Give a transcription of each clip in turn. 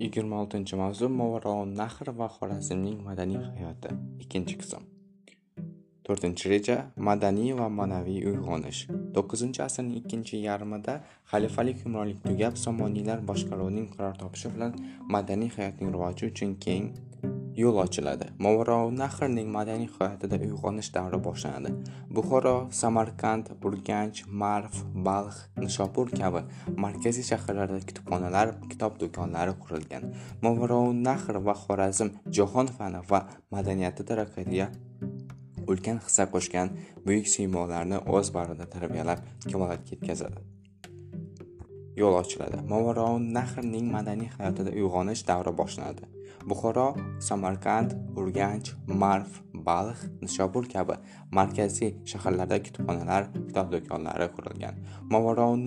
yigirma oltinchi mavzu movarounnahr va xorazmning madaniy hayoti. Ikkinchi qism. To'rtinchi reja madaniy va ma'naviy uyg'onish. To'qqizinchi asrning ikkinchi yarmida xalifalik hukmronlik tugab somoniylar boshqaruvining qaror topishi bilan madaniy hayotning rivoji uchun keng yo'l ochiladi. Nahrning madaniy hayotida uyg'onish davri boshlanadi. Buxoro samarqand urganch marv balx nishopur kabi markaziy shaharlarda kutubxonalar kitob do'konlari qurilgan. Nahr va xorazm jahon fani va madaniyati taraqqiyotiga ulkan hissa qo'shgan buyuk siymolarni o'z bag'rida tarbiyalab kamolotga yetkazadi. Yo'l ochiladi. Nahrning madaniy hayotida uyg'onish davri boshlanadi. Buxoro samarqand urganch marv balx nishobur kabi markaziy shaharlarda kutubxonalar kitob do'konlari qurilgan.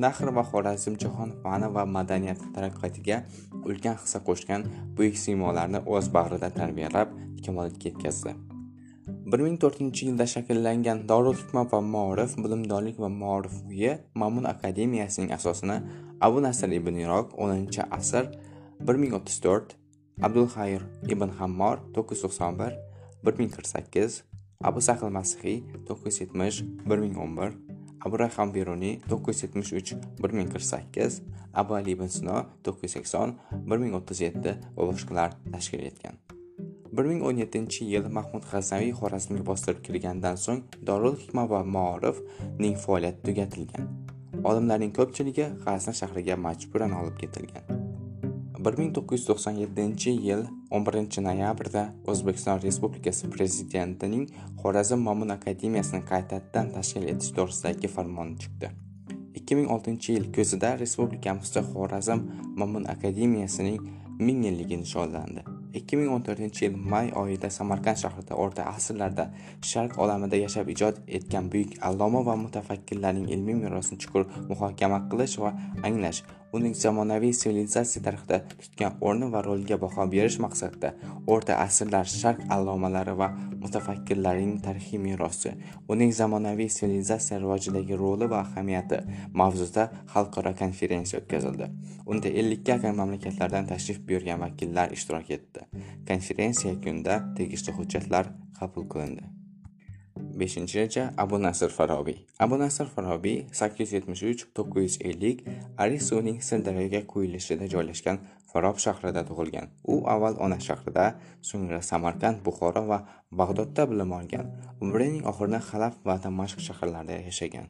Nahr va xorazm jahon fani va madaniyati taraqqiyotiga ulkan hissa qo'shgan buyuk siymolarni o'z bag'rida tarbiyalab kamolotga yetkazdi. Bir ming to'rtinchi yilda shakllangan dorulhikmat va Ma'rif bilimdonlik va maorif uyi mamun akademiyasining asosini abu nasr ibn iroq o'ninchi asr bir ming o'ttiz to'rt abdulxayr ibn hammor to'qqiz yuz to'qson bir bir ming qirq sakkiz abu sahl masihiy to'qqiz yuz yetmish bir ming o'n bir abu Raham beruniy to'qqiz yuz yetmish uch bir ming qirq sakkiz abu ali ibn sino to'qqiz yuz sakson bir ming o'ttiz yetti va boshqalar tashkil etgan. Bir ming o'n yettinchi yil mahmud g'aznaviy xorazmga bostirib kirgandan so'ng dorul hikma va ma'rifning faoliyati tugatilgan olimlarning ko'pchiligi g'azna shahriga majburan olib ketilgan 1997 yil 11 noyabrda O'zbekiston Respublikasi Prezidentining Xorazm Momun akademiyasini qaytadan tashkil etish to'g'risidagi farmoni chiqdi. 2006 yil kuzida respublikamizda Xorazm Momun akademiyasining 1000 yilligi nishonlandi. 2014 yil may oyida Samarqand shahrida o'rta asrlarda sharq olamida yashab ijod etgan buyuk alloma va mutafakkirlarning ilmiy merosini chuqur muhokama qilish va anglash uning zamonaviy sivilizatsiya tarixida tutgan o'rni va roliga baho berish maqsadida o'rta asrlar sharq allomalari va mutafakkirlarining tarixiy merosi uning zamonaviy sivilizatsiya rivojidagi roli va ahamiyati mavzusida xalqaro konferensiya o'tkazildi. Unda ellikka yaqin mamlakatlardan tashrif buyurgan vakillar ishtirok etdi. Konferensiya yakunida tegishli hujjatlar qabul qilindi. Beshinchi reja abu nasr farobiy. Abu nasr farobiy sakkiz yuz yetmish uch to'qqiz yuz ellik arisuning sirdaryoga quyilishida joylashgan farob shahrida tug'ilgan. U avval ona shahrida so'ngra samarqand buxoro va bag'dodda bilim olgan. Umrining oxirini halab va damashq shaharlarida yashagan.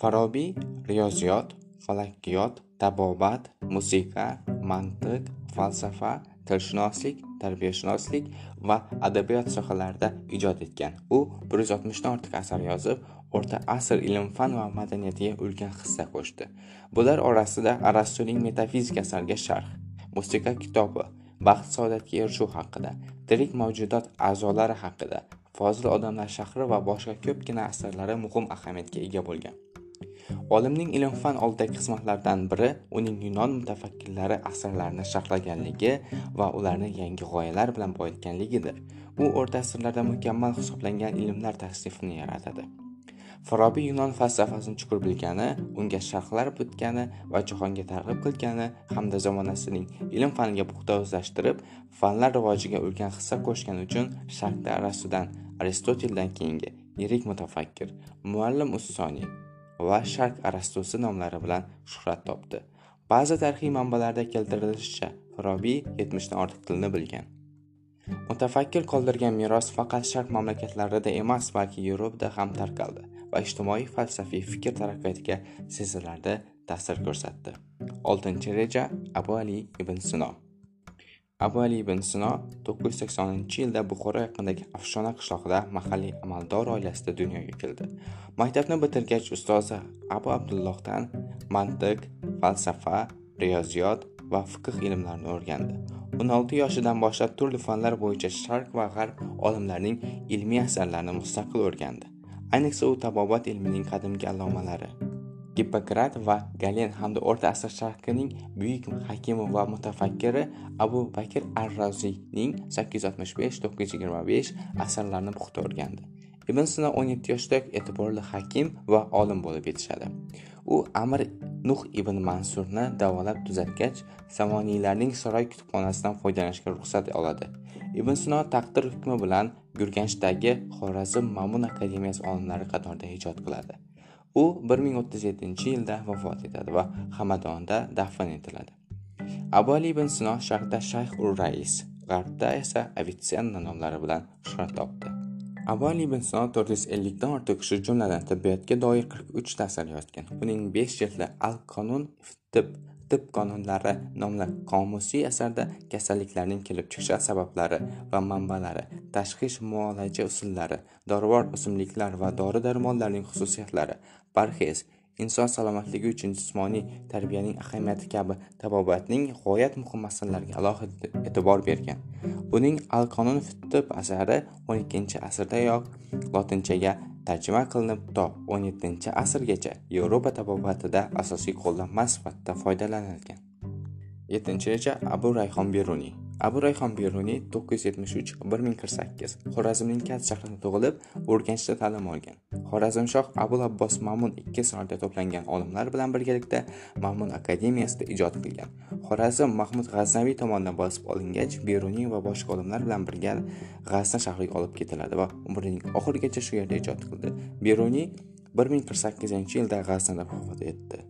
Farobiy riyoziyot falakkiyot tabobat musiqa mantiq falsafa tilshunoslik tarbiyashunoslik va adabiyot sohalarida ijod etgan. U 160 dan ortiq asar yozib o'rta asr ilm fan va madaniyatiga ulkan hissa qo'shdi. Bular orasida arastuning metafizika asariga sharh musiqa kitobi baxt saodatga erishuv haqida tirik mavjudot a'zolari haqida fozil odamlar shahri va boshqa ko'pgina asarlari muhim ahamiyatga ega bo'lgan. Olimning ilm fan oldidagi xizmatlaridan biri uning yunon mutafakkirlari asarlarini sharhlaganligi va ularni yangi g'oyalar bilan boyitganligidir. U o'rta asrlarda mukammal hisoblangan ilmlar tasnifini yaratadi. Farobiy yunon falsafasini chuqur bilgani unga sharhlar bitgani va jahonga targ'ib qilgani hamda zamonasining ilm faniga puxta o'zlashtirib fanlar rivojiga ulkan hissa qo'shgani uchun sharqda arastudan aristoteldan keyingi yirik mutafakkir muallim ussoniy va sharq arastosi nomlari bilan shuhrat topdi. Ba'zi tarixiy manbalarda keltirilishicha farobiy yetmishdan ortiq tilni bilgan. Mutafakkir qoldirgan meros faqat sharq mamlakatlarida emas balki yevropada ham tarqaldi va ijtimoiy falsafiy fikr taraqqiyotiga sezilarli ta'sir ko'rsatdi. Oltinchi reja abu ali ibn sino. Abu ali ibn sino 980 yilda buxoro yaqinidagi afshona qishlog'ida mahalliy amaldor oilasida dunyoga keldi. Maktabni bitirgach ustozi abu abdullohdan mantiq falsafa riyoziyot va fiqh ilmlarini o'rgandi. 16 yoshidan boshlab turli fanlar bo'yicha sharq va g'arb olimlarining ilmiy asarlarini mustaqil o'rgandi. Ayniqsa u tabobat ilmining qadimgi allomalari. Gippokrat va galen hamda o'rta asr sharqining buyuk hakimi va mutafakkiri abu bakr ar roziyning sakkiz yuz oltmish besh to'qqiz yuz yigirma besh asarlarini puxta o'rgandi. Ibn sino 17 yoshda e'tiborli hakim va olim bo'lib yetishadi. U amir nuh ibn mansurni davolab tuzatgach samoniylarning saroy kutubxonasidan foydalanishga ruxsat oladi. Ibn sino taqdir hukmi bilan gurganchdagi xorazm mamun akademiyasi olimlari qatorida ijod qiladi. U 1037 yilda vafot etadi va hamadonda dafn etiladi. Abu ali ibn sino sharqda shayx ur rais g'arbda esa avitsenna nomlari bilan shuhrat topdi. Abu ali ibn sino 450 dan ortiq shu jumladan tibbiyotga doir 43 ta asar yozgan uning 5 jildli al qonun tib tib qonunlari nomli qomusiy asarda kasalliklarning kelib chiqish sabablari va manbalari tashxis muolaja usullari dorivor o'simliklar va dori darmonlarning xususiyatlari parhez inson salomatligi uchun jismoniy tarbiyaning ahamiyati kabi tabobatning g'oyat muhim masalalarga alohida e'tibor bergan. Uning al qonun tib asari 12 asrdayoq lotinchaga tarjima qilinib to 17 asrgacha yevropa tabobatida asosiy qo'llanma sifatida foydalanilgan. 7 reja abu rayhon beruniy. Abu rayhon beruniy 973-1048 xorazmning kat shahrida tug'ilib o'rganchda ta'lim olgan. Xorazmshoh abul abbos mamun ikki soatda to'plangan olimlar bilan birgalikda mamun akademiyasida ijod qilgan. Xorazm mahmud g'aznaviy tomonidan bosib olingach beruniy va boshqa olimlar bilan birga g'azna shahriga olib ketiladi va umrining oxirigacha shu yerda ijod qildi. Beruniy 1048 yilda g'aznada vafot etdi.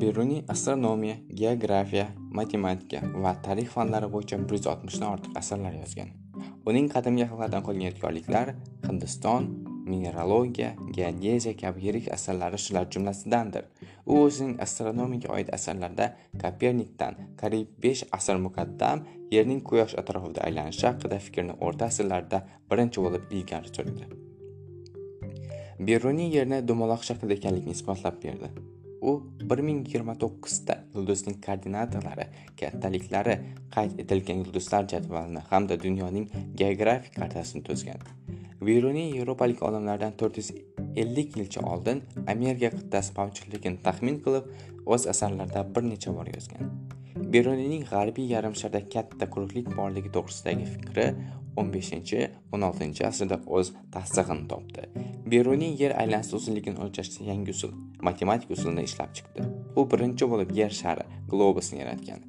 Beruniy astronomiya geografiya matematika va tarix fanlari bo'yicha 160 dan ortiq asarlar yozgan. Uning qadimgi xalqlardan qolgan yodgorliklar hindiston mineralogiya geodeziya kabi yirik asarlari shular jumlasidandir. U o'zining astronomiyaga oid asarlarida kopernikdan qariyb 5 asr muqaddam yerning quyosh atrofida aylanishi haqida fikrni o'rta asrlarda birinchi bo'lib ilgari surdi. Beruniy yerni dumaloq shaklda ekanligini isbotlab berdi. U 1029 ta yulduzning koordinatalari kattaliklari qayd etilgan yulduzlar jadvalini hamda dunyoning geografik kartasini tuzgan beruniy yevropalik olimlardan 450 yilcha oldin amerika qit'asi mavjudligini taxmin qilib o'z asarlarida bir necha bor yozgan. Beruniyning g'arbiy yarim sharda katta quruqlik borligi to'g'risidagi fikri 15-16 asrda o'z tasdig'ini topdi. Beruniy yer aylanish uzunligini o'lchashda yangi usul matematik usulni ishlab chiqdi. U birinchi bo'lib yer shari globusni yaratgan.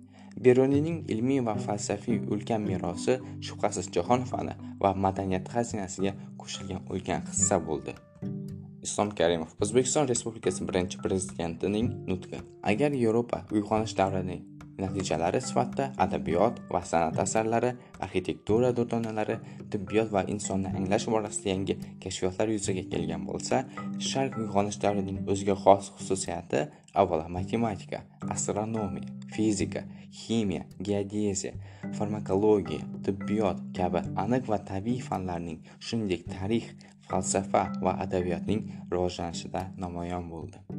Beruniyning ilmiy va falsafiy ulkan merosi shubhasiz jahon fani va madaniyat xazinasiga qo'shilgan ulkan hissa bo'ldi. Islom karimov o'zbekiston respublikasi birinchi prezidentining nutqi. Agar yevropa uyg'onish davrining natijalari sifatida adabiyot va san'at asarlari arxitektura durdonalari tibbiyot va insonni anglash borasida yangi kashfiyotlar yuzaga kelgan bo'lsa sharq uyg'onish davrining o'ziga xos xususiyati avvalo matematika astronomiya fizika ximiya geodeziya farmakologiya tibbiyot kabi aniq va tabiiy fanlarning shuningdek tarix falsafa va adabiyotning rivojlanishida namoyon bo'ldi.